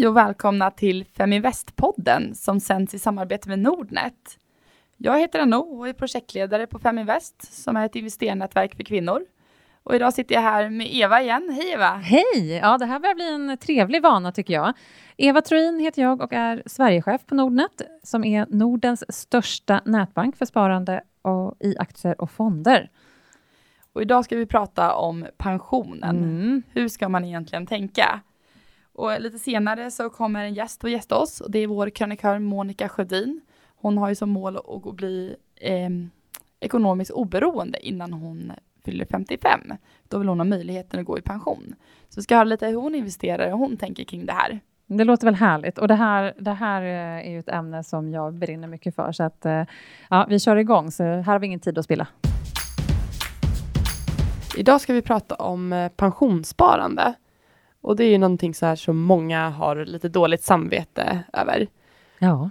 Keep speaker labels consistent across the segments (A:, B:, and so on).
A: Hej och välkomna till Feminvest-podden som sänds i samarbete med Nordnet. Jag heter Anno och är projektledare på Feminvest som är ett investerarnätverk för kvinnor. Och idag sitter jag här med Eva igen. Hej Eva!
B: Hej! Ja, det här börjar bli en trevlig vana tycker jag. Eva Troin heter jag och är Sverigechef på Nordnet som är Nordens största nätbank för sparande och i aktier och fonder.
A: Och idag ska vi prata om pensionen. Mm. Hur ska man egentligen tänka? Och lite senare så kommer en gäst att gästa oss och det är vår krönikör Monica Sjödin. Hon har ju som mål att bli eh, ekonomiskt oberoende innan hon fyller 55. Då vill hon ha möjligheten att gå i pension. Så vi ska höra lite hur hon investerar och hon tänker kring det här.
B: Det låter väl härligt. Och det här, det här eh, är ju ett ämne som jag brinner mycket för. Så att, eh, ja, vi kör igång, så här har vi ingen tid att spilla.
C: Idag ska vi prata om eh, pensionssparande. Och det är ju någonting så här som många har lite dåligt samvete över.
B: Ja.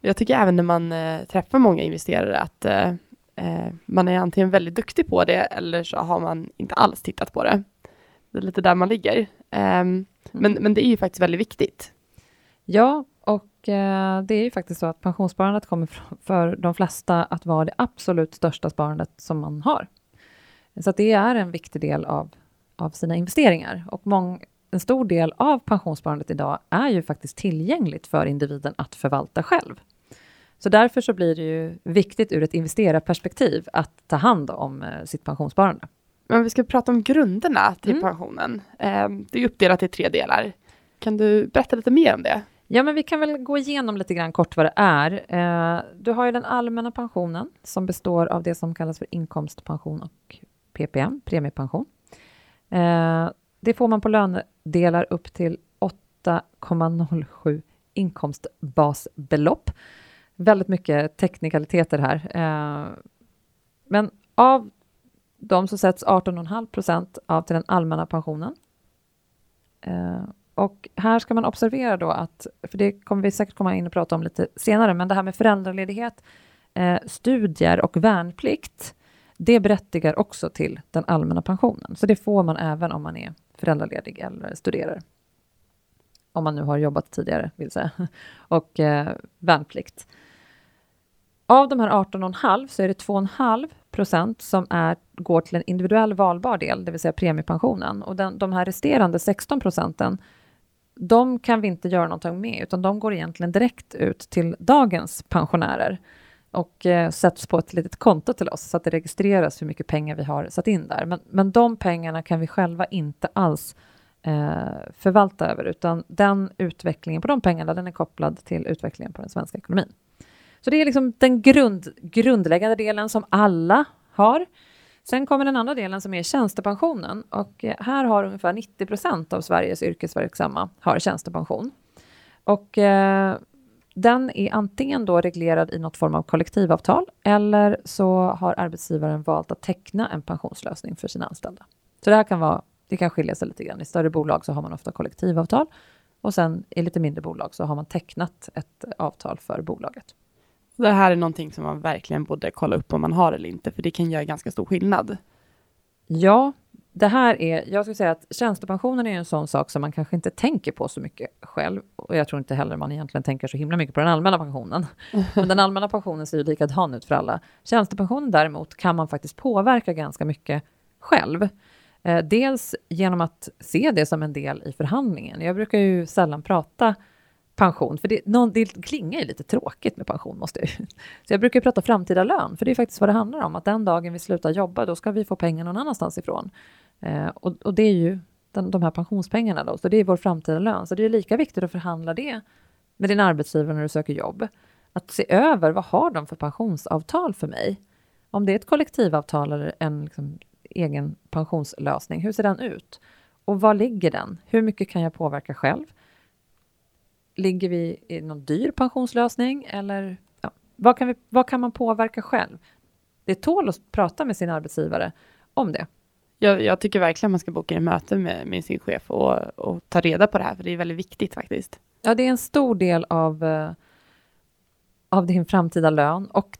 C: Jag tycker även när man eh, träffar många investerare att eh, eh, man är antingen väldigt duktig på det eller så har man inte alls tittat på det. Det är lite där man ligger. Um, men, men det är ju faktiskt väldigt viktigt.
B: Ja, och eh, det är ju faktiskt så att pensionssparandet kommer för de flesta att vara det absolut största sparandet som man har. Så det är en viktig del av, av sina investeringar. Och mång, en stor del av pensionssparandet idag är ju faktiskt tillgängligt för individen att förvalta själv. Så därför så blir det ju viktigt ur ett investerarperspektiv att ta hand om eh, sitt pensionssparande.
C: Men vi ska prata om grunderna till mm. pensionen. Eh, det är uppdelat i tre delar. Kan du berätta lite mer om det?
B: Ja, men vi kan väl gå igenom lite grann kort vad det är. Eh, du har ju den allmänna pensionen som består av det som kallas för inkomstpension och PPM, premiepension. Det får man på lönedelar upp till 8,07 inkomstbasbelopp. Väldigt mycket teknikaliteter här. Eh, men av de så sätts 18,5 procent av till den allmänna pensionen. Eh, och här ska man observera då att, för det kommer vi säkert komma in och prata om lite senare, men det här med föräldraledighet, eh, studier och värnplikt, det berättigar också till den allmänna pensionen. Så det får man även om man är föräldraledig eller studerar. Om man nu har jobbat tidigare, vill säga. Och eh, värnplikt. Av de här 18,5 så är det 2,5 procent som är, går till en individuell valbar del, det vill säga premiepensionen. Och den, de här resterande 16 procenten, de kan vi inte göra någonting med, utan de går egentligen direkt ut till dagens pensionärer och eh, sätts på ett litet konto till oss så att det registreras hur mycket pengar vi har satt in där. Men, men de pengarna kan vi själva inte alls eh, förvalta över, utan den utvecklingen på de pengarna, den är kopplad till utvecklingen på den svenska ekonomin. Så det är liksom den grund, grundläggande delen som alla har. Sen kommer den andra delen som är tjänstepensionen och eh, här har ungefär 90 procent av Sveriges yrkesverksamma har tjänstepension. Och eh, den är antingen då reglerad i något form av kollektivavtal eller så har arbetsgivaren valt att teckna en pensionslösning för sina anställda. Så det här kan vara, det kan skilja sig lite grann. I större bolag så har man ofta kollektivavtal och sen i lite mindre bolag så har man tecknat ett avtal för bolaget.
C: Det här är någonting som man verkligen borde kolla upp om man har eller inte, för det kan göra ganska stor skillnad.
B: Ja, det här är, jag skulle säga att tjänstepensionen är en sån sak som man kanske inte tänker på så mycket själv. Och jag tror inte heller man egentligen tänker så himla mycket på den allmänna pensionen. Men den allmänna pensionen ser ju likadan ut för alla. Tjänstepensionen däremot kan man faktiskt påverka ganska mycket själv. Eh, dels genom att se det som en del i förhandlingen. Jag brukar ju sällan prata pension, för det, någon, det klingar ju lite tråkigt med pension, måste jag Så jag brukar prata framtida lön, för det är faktiskt vad det handlar om, att den dagen vi slutar jobba, då ska vi få pengar någon annanstans ifrån. Eh, och, och, det är ju den, de här pensionspengarna då, så det är vår framtida lön. Så det är lika viktigt att förhandla det med din arbetsgivare när du söker jobb. Att se över, vad har de för pensionsavtal för mig? Om det är ett kollektivavtal eller en liksom, egen pensionslösning, hur ser den ut? Och var ligger den? Hur mycket kan jag påverka själv? Ligger vi i någon dyr pensionslösning eller ja, vad, kan vi, vad kan man påverka själv? Det tål att prata med sin arbetsgivare om det.
C: Jag, jag tycker verkligen man ska boka ett möte med, med sin chef och, och, ta reda på det här, för det är väldigt viktigt faktiskt.
B: Ja, det är en stor del av, uh, av din framtida lön och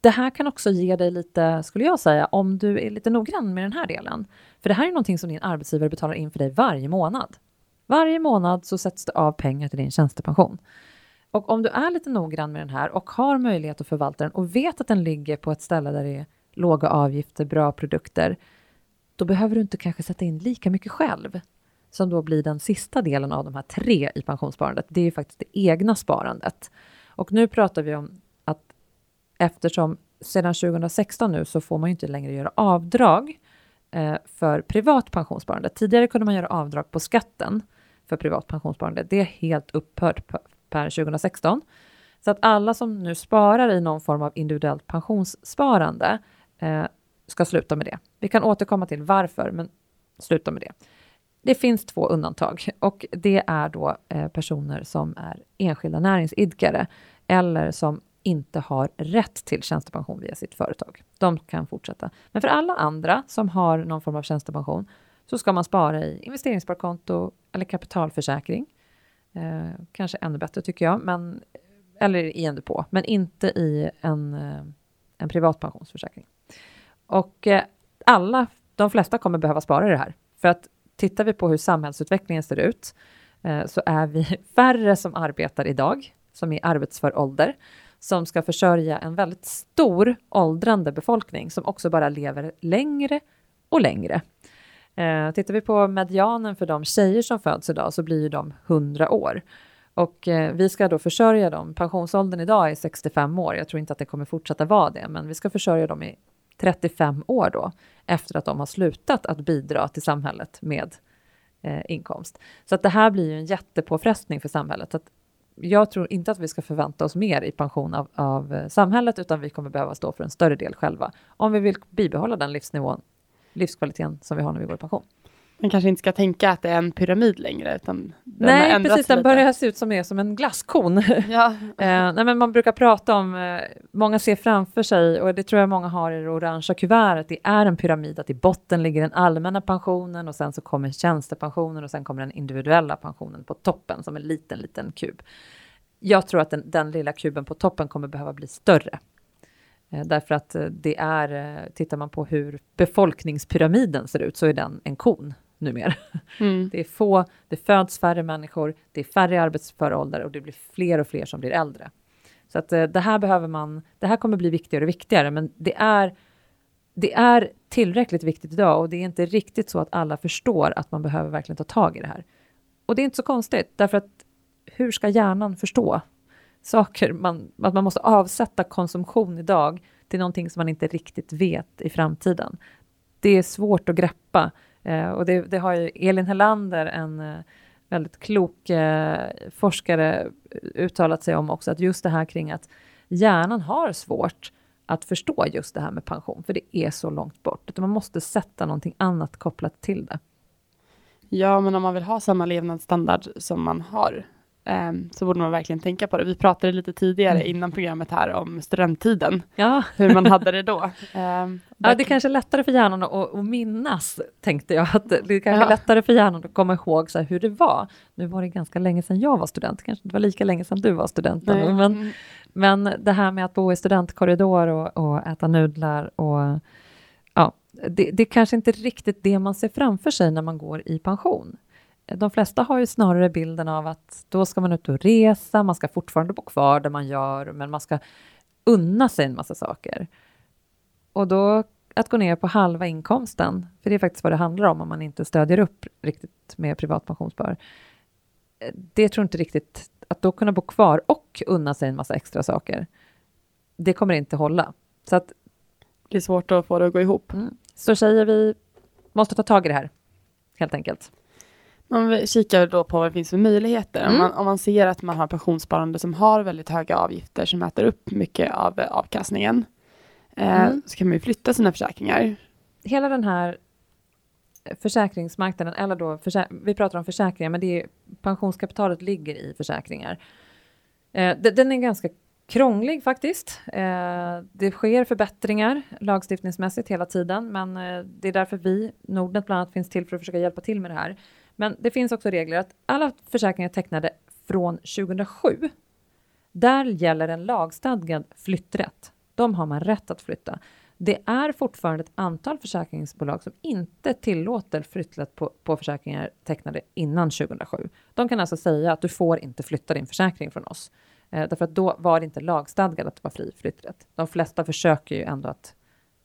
B: det här kan också ge dig lite, skulle jag säga, om du är lite noggrann med den här delen. För det här är någonting som din arbetsgivare betalar in för dig varje månad. Varje månad så sätts det av pengar till din tjänstepension. Och om du är lite noggrann med den här och har möjlighet att förvalta den och vet att den ligger på ett ställe där det är låga avgifter, bra produkter, då behöver du inte kanske sätta in lika mycket själv som då blir den sista delen av de här tre i pensionssparandet. Det är ju faktiskt det egna sparandet. Och nu pratar vi om att eftersom sedan 2016 nu så får man ju inte längre göra avdrag eh, för privat pensionssparande. Tidigare kunde man göra avdrag på skatten för privat pensionssparande. Det är helt upphört per 2016. Så att alla som nu sparar i någon form av individuellt pensionssparande eh, ska sluta med det. Vi kan återkomma till varför, men sluta med det. Det finns två undantag och det är då eh, personer som är enskilda näringsidkare eller som inte har rätt till tjänstepension via sitt företag. De kan fortsätta. Men för alla andra som har någon form av tjänstepension så ska man spara i investeringssparkonto eller kapitalförsäkring. Eh, kanske ännu bättre tycker jag, men, eller i en depå, men inte i en, eh, en privat pensionsförsäkring. Och eh, alla, de flesta kommer behöva spara i det här. För att tittar vi på hur samhällsutvecklingen ser ut eh, så är vi färre som arbetar idag, som är arbetsför ålder, som ska försörja en väldigt stor åldrande befolkning som också bara lever längre och längre. Eh, tittar vi på medianen för de tjejer som föds idag så blir de 100 år. Och eh, vi ska då försörja dem. Pensionsåldern idag är 65 år. Jag tror inte att det kommer fortsätta vara det, men vi ska försörja dem i 35 år då, efter att de har slutat att bidra till samhället med eh, inkomst. Så att det här blir ju en jättepåfrestning för samhället. Så att jag tror inte att vi ska förvänta oss mer i pension av, av eh, samhället, utan vi kommer behöva stå för en större del själva, om vi vill bibehålla den livsnivån, livskvaliteten som vi har när vi går i pension.
C: Man kanske inte ska tänka att det är en pyramid längre. Utan
B: nej, precis. Den börjar se ut som, är som en glasskon. Ja. eh, nej, men man brukar prata om, eh, många ser framför sig, och det tror jag många har i det orangea kuvertet, det är en pyramid, att i botten ligger den allmänna pensionen och sen så kommer tjänstepensionen och sen kommer den individuella pensionen på toppen som en liten, liten kub. Jag tror att den, den lilla kuben på toppen kommer behöva bli större. Eh, därför att eh, det är, eh, tittar man på hur befolkningspyramiden ser ut så är den en kon numera. Mm. Det är få, det föds färre människor, det är färre i arbetsför ålder och det blir fler och fler som blir äldre. Så att det här behöver man, det här kommer bli viktigare och viktigare, men det är, det är tillräckligt viktigt idag och det är inte riktigt så att alla förstår att man behöver verkligen ta tag i det här. Och det är inte så konstigt, därför att hur ska hjärnan förstå saker? Man, att man måste avsätta konsumtion idag till någonting som man inte riktigt vet i framtiden. Det är svårt att greppa Eh, och det, det, har ju Elin Hellander, en eh, väldigt klok eh, forskare, uttalat sig om också, att just det här kring att hjärnan har svårt att förstå just det här med pension, för det är så långt bort. utan Man måste sätta någonting annat kopplat till det.
C: Ja, men om man vill ha samma levnadsstandard som man har, um, så borde man verkligen tänka på det. Vi pratade lite tidigare mm. innan programmet här om studenttiden, ja. hur man hade det då. Um,
B: ja, det är kanske är lättare för hjärnan att, att minnas, tänkte jag. Att det är kanske ja. lättare för hjärnan att komma ihåg så här, hur det var. Nu var det ganska länge sedan jag var student, kanske inte var lika länge sedan du var student. Men, mm. men det här med att bo i studentkorridor och, och äta nudlar och ja, det, det är kanske inte riktigt det man ser framför sig när man går i pension de flesta har ju snarare bilden av att då ska man ut och resa, man ska fortfarande bo kvar där man gör, men man ska unna sig en massa saker. Och då att gå ner på halva inkomsten, för det är faktiskt vad det handlar om om man inte stödjer upp riktigt med privat pensionsspar. Det tror inte riktigt, att då kunna bo kvar och unna sig en massa extra saker, det kommer inte hålla. Så att,
C: det är svårt att få det att gå ihop. Mm.
B: Så säger vi måste ta tag i det här, helt enkelt.
C: Man kikar då på vad det finns för möjligheter. Mm. Om, man, om man ser att man har pensionssparande som har väldigt höga avgifter som äter upp mycket av avkastningen, eh, mm. så kan man ju flytta sina försäkringar.
B: Hela den här försäkringsmarknaden, eller då försä vi pratar om försäkringar, men det är, pensionskapitalet ligger i försäkringar. Eh, den är ganska krånglig faktiskt. Eh, det sker förbättringar lagstiftningsmässigt hela tiden, men eh, det är därför vi, Nordnet bland annat, finns till för att försöka hjälpa till med det här. Men det finns också regler att alla försäkringar tecknade från 2007, där gäller en lagstadgad flytträtt. De har man rätt att flytta. Det är fortfarande ett antal försäkringsbolag som inte tillåter flytträtt på, på försäkringar tecknade innan 2007. De kan alltså säga att du får inte flytta din försäkring från oss. Eh, därför att då var det inte lagstadgat att det var fri flytträtt. De flesta försöker ju ändå att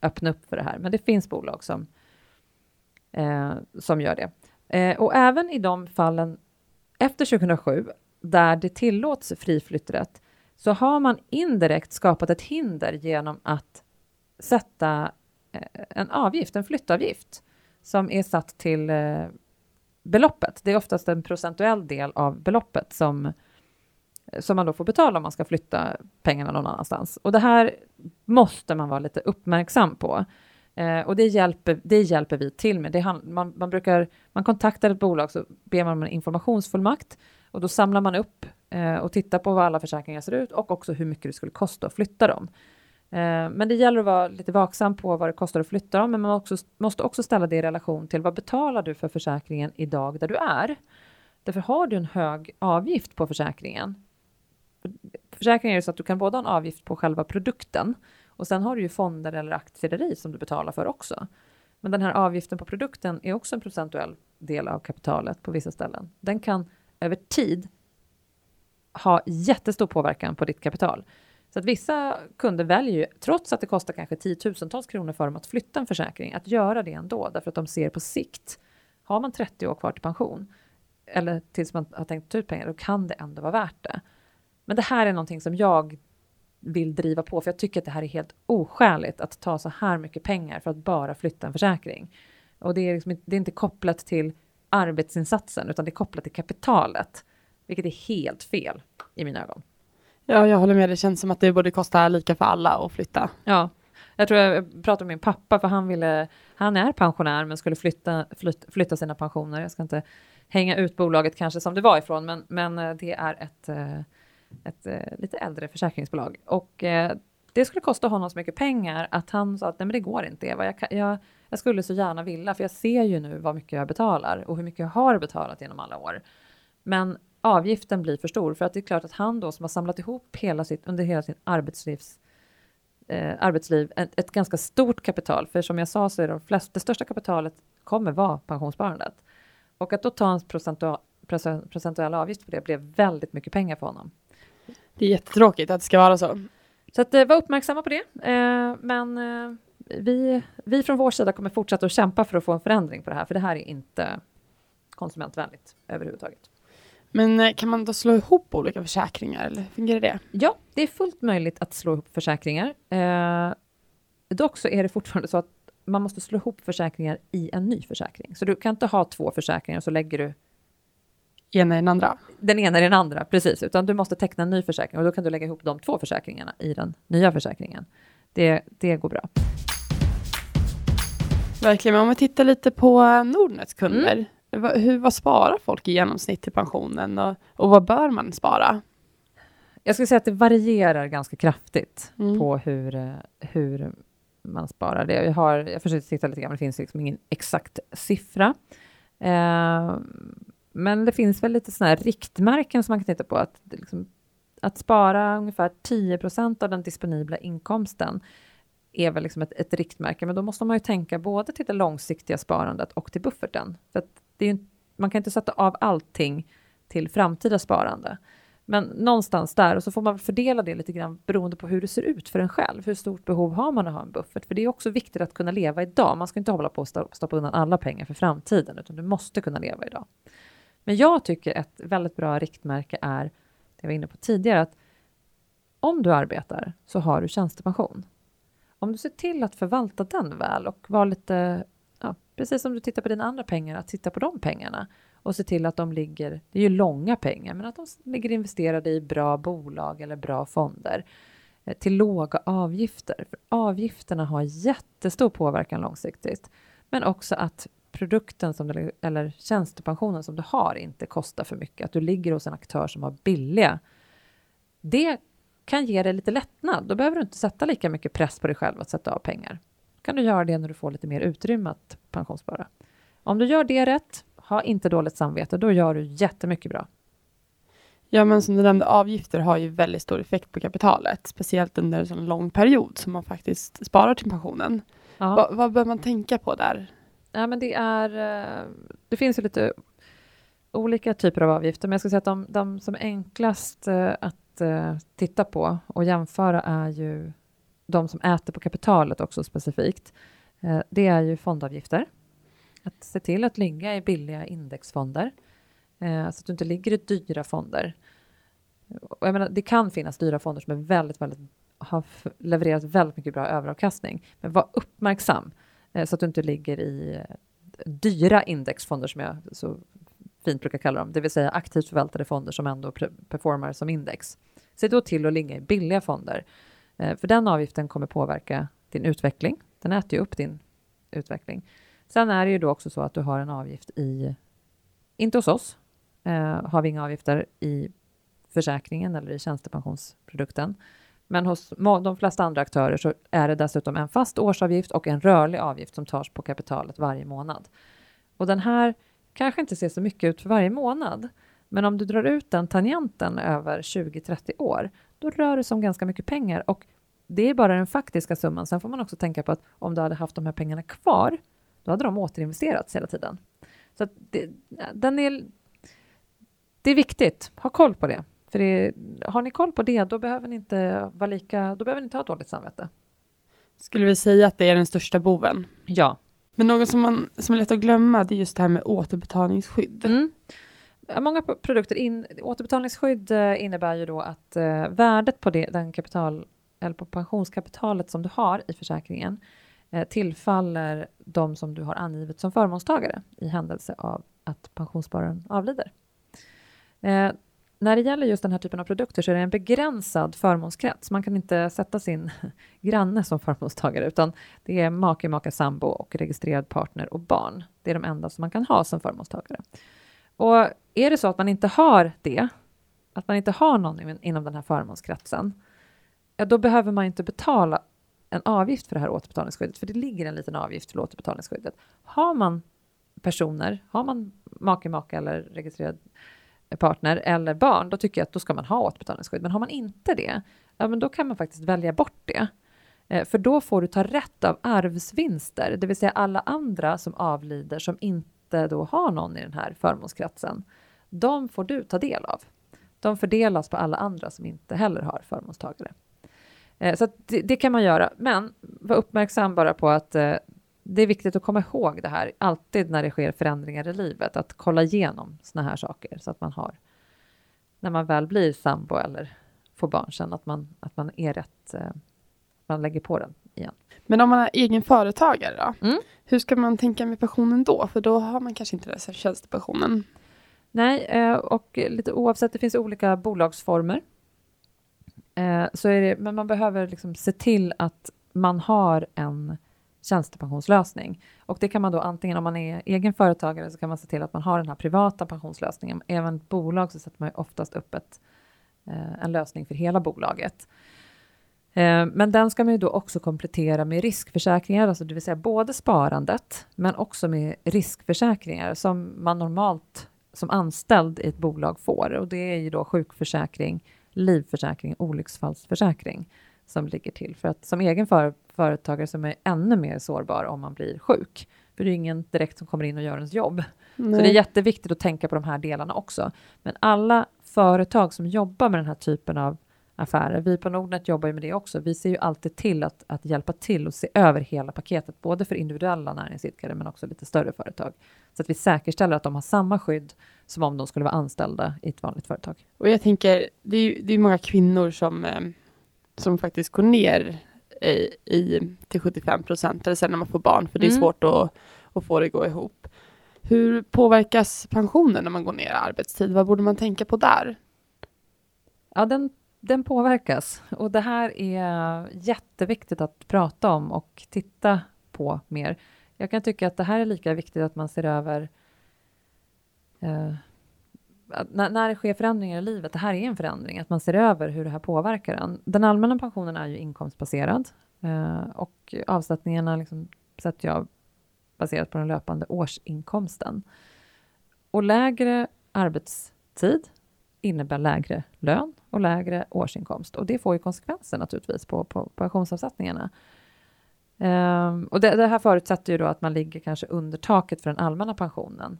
B: öppna upp för det här, men det finns bolag som, eh, som gör det. Eh, och även i de fallen efter 2007 där det tillåts fri flytträtt så har man indirekt skapat ett hinder genom att sätta eh, en avgift, en flyttavgift som är satt till eh, beloppet. Det är oftast en procentuell del av beloppet som, som man då får betala om man ska flytta pengarna någon annanstans. Och det här måste man vara lite uppmärksam på. Eh, och det hjälper, det hjälper vi till med. Det, man, man, brukar, man kontaktar ett bolag så ber man om en informationsfullmakt och då samlar man upp eh, och tittar på vad alla försäkringar ser ut och också hur mycket det skulle kosta att flytta dem. Eh, men det gäller att vara lite vaksam på vad det kostar att flytta dem, men man också, måste också ställa det i relation till vad betalar du för försäkringen idag där du är? Därför har du en hög avgift på försäkringen. Försäkringen är så att du kan både ha en avgift på själva produkten och sen har du ju fonder eller aktier i som du betalar för också. Men den här avgiften på produkten är också en procentuell del av kapitalet på vissa ställen. Den kan över tid ha jättestor påverkan på ditt kapital. Så att vissa kunder väljer ju, trots att det kostar kanske tiotusentals kronor för dem att flytta en försäkring, att göra det ändå, därför att de ser på sikt, har man 30 år kvar till pension, eller tills man har tänkt ta ut pengar, då kan det ändå vara värt det. Men det här är någonting som jag vill driva på, för jag tycker att det här är helt oskäligt att ta så här mycket pengar för att bara flytta en försäkring. Och det är, liksom, det är inte kopplat till arbetsinsatsen, utan det är kopplat till kapitalet, vilket är helt fel i mina ögon.
C: Ja, jag håller med. Det känns som att det borde kosta lika för alla att flytta.
B: Ja, jag tror jag pratade med min pappa, för han ville, han är pensionär, men skulle flytta, flyt, flytta sina pensioner. Jag ska inte hänga ut bolaget kanske som det var ifrån, men, men eh, det är ett, eh, ett, eh, lite äldre försäkringsbolag. Och eh, det skulle kosta honom så mycket pengar att han sa att nej men det går inte Eva, jag, jag, jag skulle så gärna vilja, för jag ser ju nu vad mycket jag betalar och hur mycket jag har betalat genom alla år. Men avgiften blir för stor för att det är klart att han då som har samlat ihop hela sitt, under hela sin arbetslivs, eh, arbetsliv ett, ett, ganska stort kapital, för som jag sa så är de flest, det största kapitalet kommer vara pensionssparandet. Och att då ta en procentuell, procentuell avgift på det blev väldigt mycket pengar för honom.
C: Det är jättetråkigt att det ska vara så.
B: Så att, eh, var uppmärksamma på det. Eh, men eh, vi, vi från vår sida kommer fortsätta att kämpa för att få en förändring på det här, för det här är inte konsumentvänligt överhuvudtaget.
C: Men kan man då slå ihop olika försäkringar eller fungerar det?
B: Ja, det är fullt möjligt att slå ihop försäkringar. Eh, dock så är det fortfarande så att man måste slå ihop försäkringar i en ny försäkring. Så du kan inte ha två försäkringar och så lägger du
C: ena i den andra.
B: Den ena i den andra, precis. Utan du måste teckna en ny försäkring och då kan du lägga ihop de två försäkringarna i den nya försäkringen. Det, det går bra.
C: Verkligen, men om vi tittar lite på Nordnets kunder. Mm hur, vad sparar folk i genomsnitt till pensionen och, och vad bör man spara?
B: Jag skulle säga att det varierar ganska kraftigt mm. på hur, eh, hur man sparar. Det. Jag, har, jag försökte titta lite grann, men det finns liksom ingen exakt siffra. Eh, men det finns väl lite sådana här riktmärken som man kan titta på. Att, liksom, att spara ungefär 10% av den disponibla inkomsten är väl liksom ett, ett riktmärke, men då måste man ju tänka både till det långsiktiga sparandet och till bufferten. För att det är man kan inte sätta av allting till framtida sparande. Men någonstans där, och så får man fördela det lite grann beroende på hur det ser ut för en själv. Hur stort behov har man att ha en buffert? För det är också viktigt att kunna leva idag. Man ska inte hålla på att stoppa undan alla pengar för framtiden, utan du måste kunna leva idag. Men jag tycker ett väldigt bra riktmärke är, det jag var inne på tidigare, att om du arbetar så har du tjänstepension. Om du ser till att förvalta den väl och vara lite precis som du tittar på dina andra pengar, att titta på de pengarna och se till att de ligger, det är ju långa pengar, men att de ligger investerade i bra bolag eller bra fonder eh, till låga avgifter. För avgifterna har jättestor påverkan långsiktigt, men också att produkten som du, eller tjänstepensionen som du har inte kostar för mycket, att du ligger hos en aktör som har billiga. Det kan ge dig lite lättnad. Då behöver du inte sätta lika mycket press på dig själv att sätta av pengar kan du göra det när du får lite mer utrymme att pensionsspara. Om du gör det rätt, ha inte dåligt samvete, då gör du jättemycket bra.
C: Ja, men som du nämnde, avgifter har ju väldigt stor effekt på kapitalet, speciellt under en sån lång period som man faktiskt sparar till pensionen.
B: Ja.
C: Va, vad bör man tänka på där?
B: Ja, men det, är, eh, det finns ju lite olika typer av avgifter, men jag ska säga att de, de som är enklast eh, att eh, titta på och jämföra är ju de som äter på kapitalet också specifikt. Det är ju fondavgifter. Att se till att ligga i billiga indexfonder så att du inte ligger i dyra fonder. Och jag menar, det kan finnas dyra fonder som är väldigt, väldigt, har levererat väldigt mycket bra överavkastning, men var uppmärksam Eh, så att du inte ligger i eh, dyra indexfonder som jag så fint brukar kalla dem, det vill säga aktivt förvaltade fonder som ändå performar som index. Se då till att ligga i billiga fonder, eh, för den avgiften kommer påverka din utveckling. Den äter ju upp din utveckling. Sen är det ju då också så att du har en avgift i, inte hos oss, har vi inga avgifter i försäkringen eller i tjänstepensionsprodukten. Men hos de flesta andra aktörer så är det dessutom en fast årsavgift och en rörlig avgift som tas på kapitalet varje månad. Och den här kanske inte ser så mycket ut för varje månad, men om du drar ut den tangenten över 20-30 år, då rör det sig om ganska mycket pengar och det är bara den faktiska summan. Sen får man också tänka på att om du hade haft de här pengarna kvar, då hade de återinvesterats hela tiden. Så det, den är, det är viktigt, ha koll på det. För det, har ni koll på det, då behöver ni inte vara lika, då behöver ni inte ha dåligt samvete.
C: Skulle vi säga att det är den största boven?
B: Ja,
C: men något som, man, som är lätt att glömma, det är just det här med återbetalningsskydd.
B: Mm. Många produkter, in, återbetalningsskydd eh, innebär ju då att eh, värdet på det, den kapital, eller på pensionskapitalet som du har i försäkringen eh, tillfaller de som du har angivit som förmånstagare i händelse av att pensionsspararen avlider. Eh, när det gäller just den här typen av produkter så är det en begränsad förmånskrets. Man kan inte sätta sin granne som förmånstagare utan det är make, maka, sambo och registrerad partner och barn. Det är de enda som man kan ha som förmånstagare. Och är det så att man inte har det, att man inte har någon inom den här förmånskretsen, ja, då behöver man inte betala en avgift för det här återbetalningsskyddet, för det ligger en liten avgift till återbetalningsskyddet. Har man personer, har man make, maka eller registrerad partner eller barn, då tycker jag att då ska man ha återbetalningsskydd. Men har man inte det, ja, men då kan man faktiskt välja bort det. Eh, för då får du ta rätt av arvsvinster, det vill säga alla andra som avlider som inte då har någon i den här förmånskretsen. De får du ta del av. De fördelas på alla andra som inte heller har förmånstagare. Eh, så det, det, kan man göra, men var uppmärksam bara på att eh, det är viktigt att komma ihåg det här alltid när det sker förändringar i livet, att kolla igenom såna här saker så att man har, när man väl blir sambo eller får barn sen, att man, att man är rätt, eh, man lägger på den igen.
C: Men om man är egen företagare då?
B: Mm.
C: Hur ska man tänka med pensionen då? För då har man kanske inte den här tjänstepensionen.
B: Nej, eh, och lite oavsett, det finns olika bolagsformer. Eh, så är det, men man behöver liksom se till att man har en tjänstepensionslösning. Och det kan man då antingen om man är egen företagare så kan man se till att man har den här privata pensionslösningen. Även bolag så sätter man oftast upp ett, eh, en lösning för hela bolaget. Eh, men den ska man ju då också komplettera med riskförsäkringar, alltså det vill säga både sparandet men också med riskförsäkringar som man normalt som anställd i ett bolag får. Och det är ju då sjukförsäkring, livförsäkring, olycksfallsförsäkring som ligger till. För att som egen för, företagare som är ännu mer sårbar om man blir sjuk. För det är ingen direkt som kommer in och gör ens jobb. Nej. Så det är jätteviktigt att tänka på de här delarna också. Men alla företag som jobbar med den här typen av affärer, vi på Nordnet jobbar ju med det också. Vi ser ju alltid till att, att hjälpa till och se över hela paketet, både för individuella näringsidkare men också lite större företag. Så att vi säkerställer att de har samma skydd som om de skulle vara anställda i ett vanligt företag.
C: Och jag tänker, det är ju det är många kvinnor som eh, som faktiskt går ner i, till 75 procent, eller sen när man får barn, för det är mm. svårt att, att få det att gå ihop. Hur påverkas pensionen när man går ner i arbetstid? Vad borde man tänka på där?
B: Ja, den, den påverkas och det här är jätteviktigt att prata om och titta på mer. Jag kan tycka att det här är lika viktigt att man ser över eh, när, när det sker förändringar i livet, det här är en förändring, att man ser över hur det här påverkar en. Den allmänna pensionen är ju inkomstbaserad eh, och avsättningarna liksom sätter jag baserat på den löpande årsinkomsten. Och lägre arbetstid innebär lägre lön och lägre årsinkomst. Och det får ju konsekvenser naturligtvis på, på pensionsavsättningarna. Um, och det, det, här förutsätter ju då att man ligger kanske under taket för den allmänna pensionen.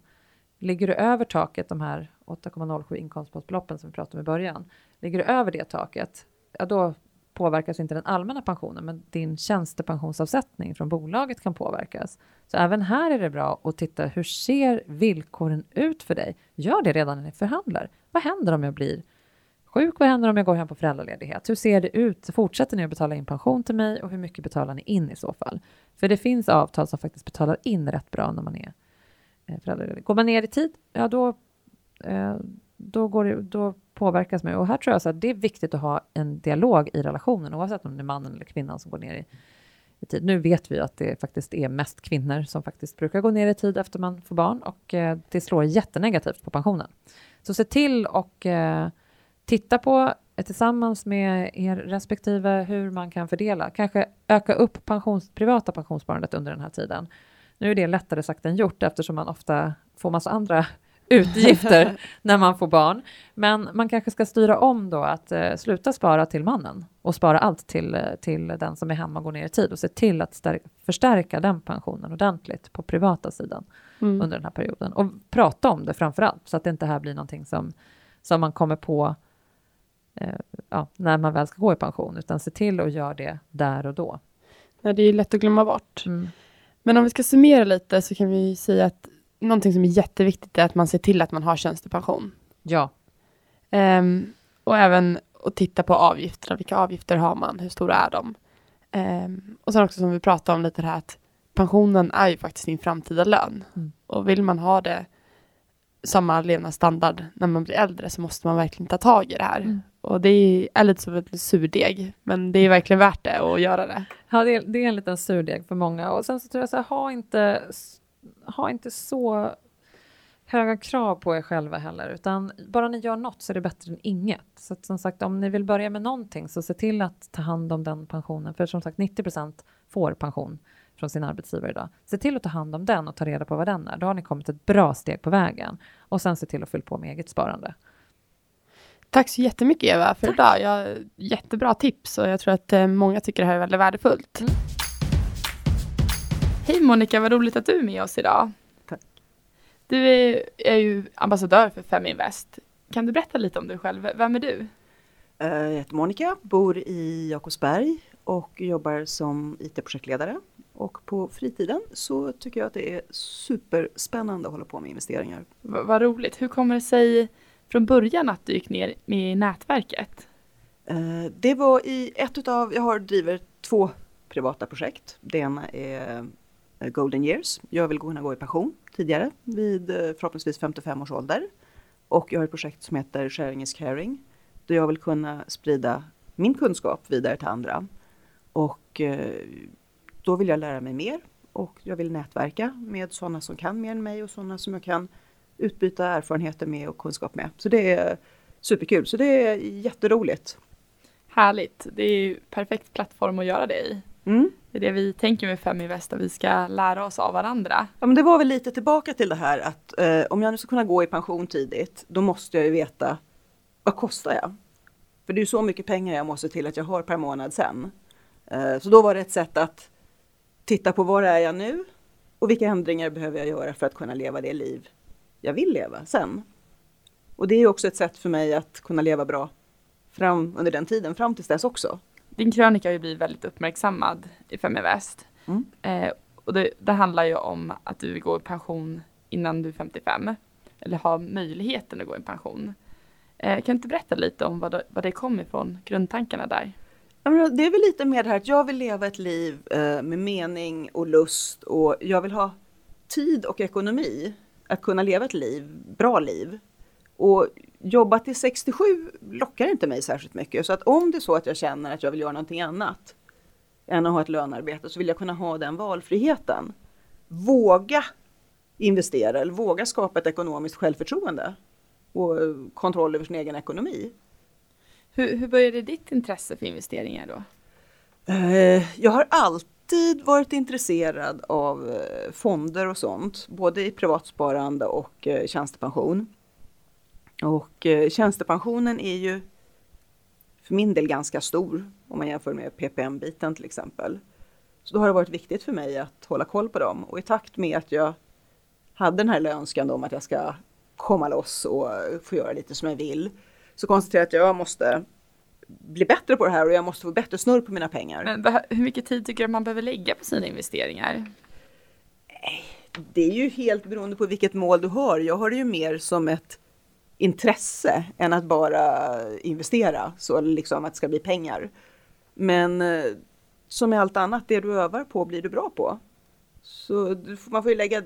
B: Ligger du över taket, de här 8,07 inkomstbasbeloppen som vi pratade om i början, ligger du över det taket, ja då påverkas inte den allmänna pensionen, men din tjänstepensionsavsättning från bolaget kan påverkas. Så även här är det bra att titta, hur ser villkoren ut för dig? Gör det redan när ni förhandlar. Vad händer om jag blir sjuk? Vad händer om jag går hem på föräldraledighet? Hur ser det ut? Fortsätter ni att betala in pension till mig och hur mycket betalar ni in i så fall? För det finns avtal som faktiskt betalar in rätt bra när man är Eh, föräldraledig. Går man ner i tid, ja då, eh, då, går det, då påverkas man. Och här tror jag så att det är viktigt att ha en dialog i relationen, oavsett om det är mannen eller kvinnan som går ner i, i tid. Nu vet vi att det faktiskt är mest kvinnor som faktiskt brukar gå ner i tid efter man får barn och eh, det slår jättenegativt på pensionen. Så se till och titta på tillsammans med er respektive hur man kan fördela, kanske öka upp pensions, privata pensionssparandet under den här tiden. Nu är det lättare sagt än gjort eftersom man ofta får massa andra utgifter när man får barn. Men man kanske ska styra om då att eh, sluta spara till mannen och spara allt till, eh, till den som är hemma och går ner i tid och se till att förstärka den pensionen ordentligt på privata sidan mm. under den här perioden. Och prata om det framför allt så att det inte här blir någonting som, som man kommer på eh, ja, när man väl ska gå i pension, utan se till att göra det där och då.
C: Ja, det är lätt att glömma bort. Mm. Men om vi ska summera lite så kan vi säga att någonting som är jätteviktigt är att man ser till att man har tjänstepension.
B: Ja.
C: Um, och även att titta på avgifterna. Vilka avgifter har man? Hur stora är de? Um, och sen också som vi pratade om lite det här att pensionen är ju faktiskt din framtida lön. Mm. Och vill man ha det samma levnadsstandard när man blir äldre så måste man verkligen ta tag i det här. Mm. Och det är lite som ett surdeg, men det är verkligen värt det att göra det.
B: Ja, det är, det är en liten surdeg för många. Och sen så tror jag så här, ha inte ha inte så höga krav på er själva heller, utan bara ni gör något så är det bättre än inget. Så att, som sagt, om ni vill börja med någonting så se till att ta hand om den pensionen, för som sagt 90% får pension från sin arbetsgivare idag. Se till att ta hand om den och ta reda på vad den är. Då har ni kommit ett bra steg på vägen och sen se till att fylla på med eget sparande.
C: Tack så jättemycket Eva för Tack. idag. Jag, jättebra tips och jag tror att eh, många tycker det här är väldigt värdefullt. Mm. Hej Monica, vad roligt att du är med oss idag.
D: Tack.
C: Du är, är ju ambassadör för Feminvest. Kan du berätta lite om dig själv? Vem är du?
D: Eh, jag heter Monica, bor i Jakobsberg och jobbar som IT-projektledare. Och på fritiden så tycker jag att det är superspännande att hålla på med investeringar.
C: V vad roligt. Hur kommer det sig från början att du gick ner i nätverket?
D: Eh, det var i ett utav, jag har driver två privata projekt. Det ena är eh, golden years. Jag vill kunna gå i pension tidigare vid eh, förhoppningsvis 55 års ålder. Och jag har ett projekt som heter Sharing is caring. Där jag vill kunna sprida min kunskap vidare till andra. Och då vill jag lära mig mer och jag vill nätverka med sådana som kan mer än mig och sådana som jag kan utbyta erfarenheter med och kunskap med. Så det är superkul, så det är jätteroligt.
C: Härligt, det är ju perfekt plattform att göra det i. Mm. Det är det vi tänker med Feminvest, att vi ska lära oss av varandra.
D: Ja, men det var väl lite tillbaka till det här att eh, om jag nu ska kunna gå i pension tidigt, då måste jag ju veta vad kostar jag? För det är ju så mycket pengar jag måste till att jag har per månad sen. Eh, så då var det ett sätt att titta på var är jag nu och vilka ändringar behöver jag göra för att kunna leva det liv jag vill leva sen. Och det är också ett sätt för mig att kunna leva bra fram under den tiden, fram tills dess också
C: din krönika har ju blivit väldigt uppmärksammad i Feminvest. Mm. Eh, och det, det, handlar ju om att du går i pension innan du är 55. Eller har möjligheten att gå i pension. Eh, kan du inte berätta lite om vad det, vad det kom ifrån, grundtankarna där?
D: Det är väl lite mer det här att jag vill leva ett liv eh, med mening och lust och jag vill ha tid och ekonomi att kunna leva ett liv, bra liv. Och jobba till 67 lockar inte mig särskilt mycket. Så att om det är så att jag känner att jag vill göra någonting annat än att ha ett lönarbete så vill jag kunna ha den valfriheten. Våga investera eller våga skapa ett ekonomiskt självförtroende och kontroll över sin egen ekonomi.
C: Hur, hur började ditt intresse för investeringar då?
D: Eh, jag har alltid varit intresserad av eh, fonder och sånt, både i privatsparande och eh, tjänstepension. Och eh, tjänstepensionen är ju för min del ganska stor om man jämför med PPM-biten till exempel. Så då har det varit viktigt för mig att hålla koll på dem och i takt med att jag hade den här önskan om att jag ska komma loss och få göra lite som jag vill så konstaterade jag att jag måste bli bättre på det här och jag måste få bättre snurr på mina pengar.
A: Men hur mycket tid tycker du man behöver lägga på sina investeringar?
D: Det är ju helt beroende på vilket mål du har. Jag har det ju mer som ett intresse än att bara investera, så liksom att det ska bli pengar. Men eh, som med allt annat, det du övar på blir du bra på. Så man får ju lägga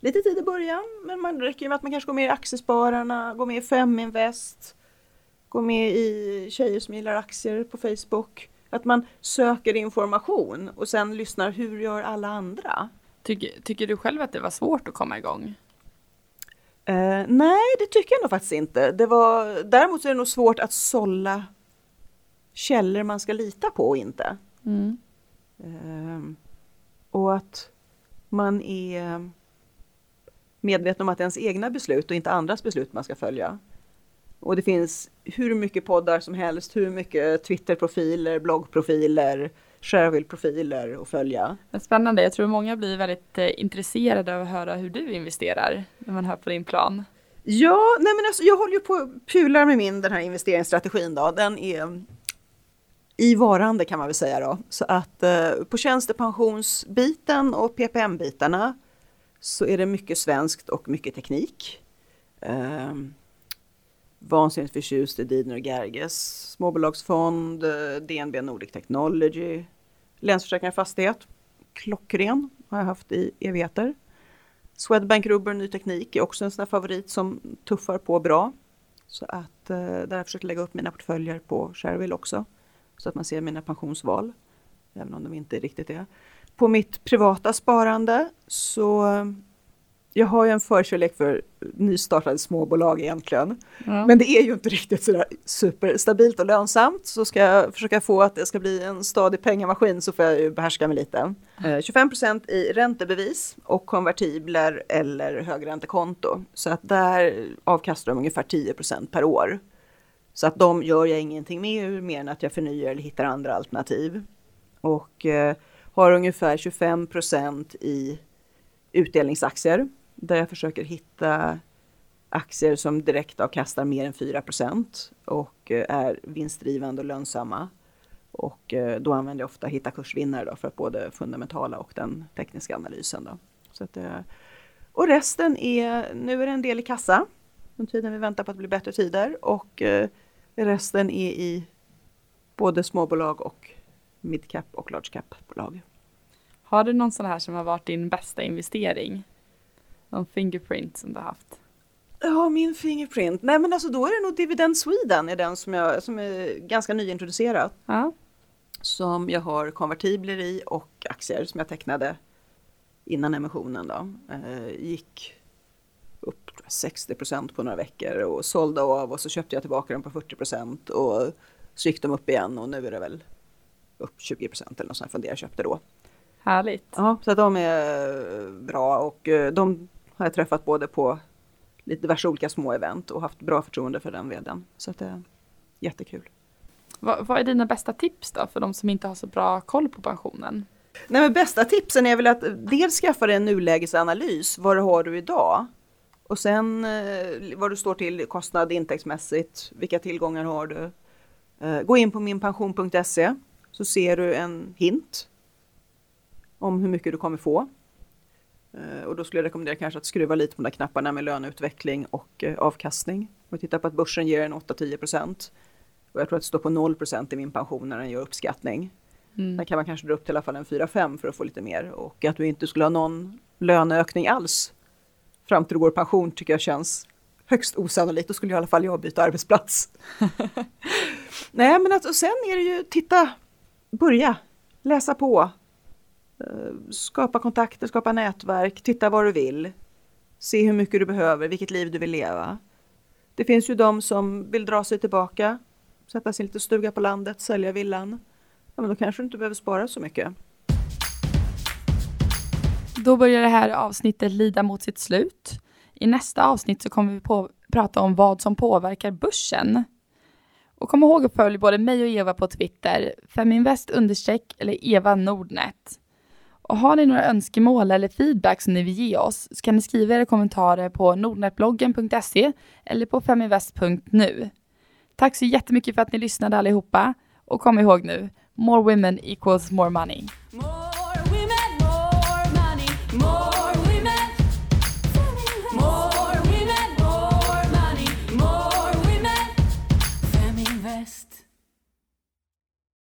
D: lite tid i början, men man räcker ju med att man kanske går med i Aktiespararna, går med i Feminvest, går med i Tjejer som gillar aktier på Facebook. Att man söker information och sen lyssnar, hur gör alla andra?
A: Tycker, tycker du själv att det var svårt att komma igång?
D: Uh, nej, det tycker jag nog faktiskt inte. Det var, däremot är det nog svårt att sålla källor man ska lita på och inte. Mm. Uh, och att man är medveten om att det är ens egna beslut och inte andras beslut man ska följa. Och det finns hur mycket poddar som helst, hur mycket Twitterprofiler, bloggprofiler, Shareville-profiler att följa.
A: Spännande, jag tror många blir väldigt eh, intresserade av att höra hur du investerar när man hör på din plan.
D: Ja, nej men alltså, jag håller ju på att pular med min den här investeringsstrategin då. Den är i varande kan man väl säga då. Så att eh, på tjänstepensionsbiten och PPM-bitarna så är det mycket svenskt och mycket teknik. Eh, vansinnigt förtjust i Didner och Gerges småbolagsfond, eh, DNB Nordic Technology, Länsförsäkringar Fastighet, klockren har jag haft i evigheter. Swedbank Rubber Ny Teknik är också en sån här favorit som tuffar på bra. Så att eh, där har jag försökt lägga upp mina portföljer på Shareville också. Så att man ser mina pensionsval, även om de inte riktigt är. På mitt privata sparande så jag har ju en förkärlek för nystartade småbolag egentligen. Ja. Men det är ju inte riktigt sådär superstabilt och lönsamt. Så ska jag försöka få att det ska bli en stadig pengamaskin så får jag ju behärska mig lite. Eh, 25% i räntebevis och konvertibler eller högräntekonto. Så att där avkastar de ungefär 10% per år. Så att de gör jag ingenting med mer än att jag förnyar eller hittar andra alternativ. Och eh, har ungefär 25% i utdelningsaktier där jag försöker hitta aktier som direkt avkastar mer än 4% och eh, är vinstdrivande och lönsamma. Och eh, då använder jag ofta hitta kursvinnare då för att både fundamentala och den tekniska analysen. Då. Så att, eh, och resten är, nu är det en del i kassa under tiden vi väntar på att det blir bättre tider och resten är i både småbolag och midcap och large cap-bolag.
A: Har du någon sån här som har varit din bästa investering? Någon fingerprint som du har haft?
D: Ja, min fingerprint. Nej, men alltså då är det nog Dividend Sweden är den som, jag, som är ganska nyintroducerad. Ja. Som jag har konvertibler i och aktier som jag tecknade innan emissionen då. Eh, gick upp 60% på några veckor och sålde av och så köpte jag tillbaka dem på 40% och så gick de upp igen och nu är det väl upp 20% eller något sånt från det jag köpte då.
A: Härligt.
D: Ja, så att de är bra och eh, de har jag träffat både på lite diverse olika små event och haft bra förtroende för den vdn. Så det är jättekul.
A: Vad, vad är dina bästa tips då för de som inte har så bra koll på pensionen?
D: Nej, men bästa tipsen är väl att dels skaffa dig en nulägesanalys. Vad har du idag? Och sen eh, vad du står till kostnad intäktsmässigt. Vilka tillgångar har du? Eh, gå in på minpension.se så ser du en hint om hur mycket du kommer få. Eh, och då skulle jag rekommendera kanske att skruva lite på de där knapparna med löneutveckling och eh, avkastning. Om vi tittar på att börsen ger en 8-10 procent. Och jag tror att det står på 0 procent i min pension när den gör uppskattning. Mm. Sen kan man kanske dra upp till i alla fall en 4-5 för att få lite mer. Och att du inte skulle ha någon löneökning alls fram till du går i pension tycker jag känns högst osannolikt. Då skulle i alla fall jag byta arbetsplats. Nej men att, och sen är det ju, titta, börja, läsa på, Eh, skapa kontakter, skapa nätverk, titta vad du vill. Se hur mycket du behöver, vilket liv du vill leva. Det finns ju de som vill dra sig tillbaka, sätta sin lite stuga på landet, sälja villan. Ja, men då kanske du inte behöver spara så mycket.
A: Då börjar det här avsnittet lida mot sitt slut. I nästa avsnitt så kommer vi på, prata om vad som påverkar börsen. Och kom ihåg att följa både mig och Eva på Twitter, feminvest understreck eller Eva Nordnet. Och har ni några önskemål eller feedback som ni vill ge oss så kan ni skriva era kommentarer på nordnetbloggen.se eller på feminvest.nu. Tack så jättemycket för att ni lyssnade allihopa och kom ihåg nu, more women equals more money.
E: More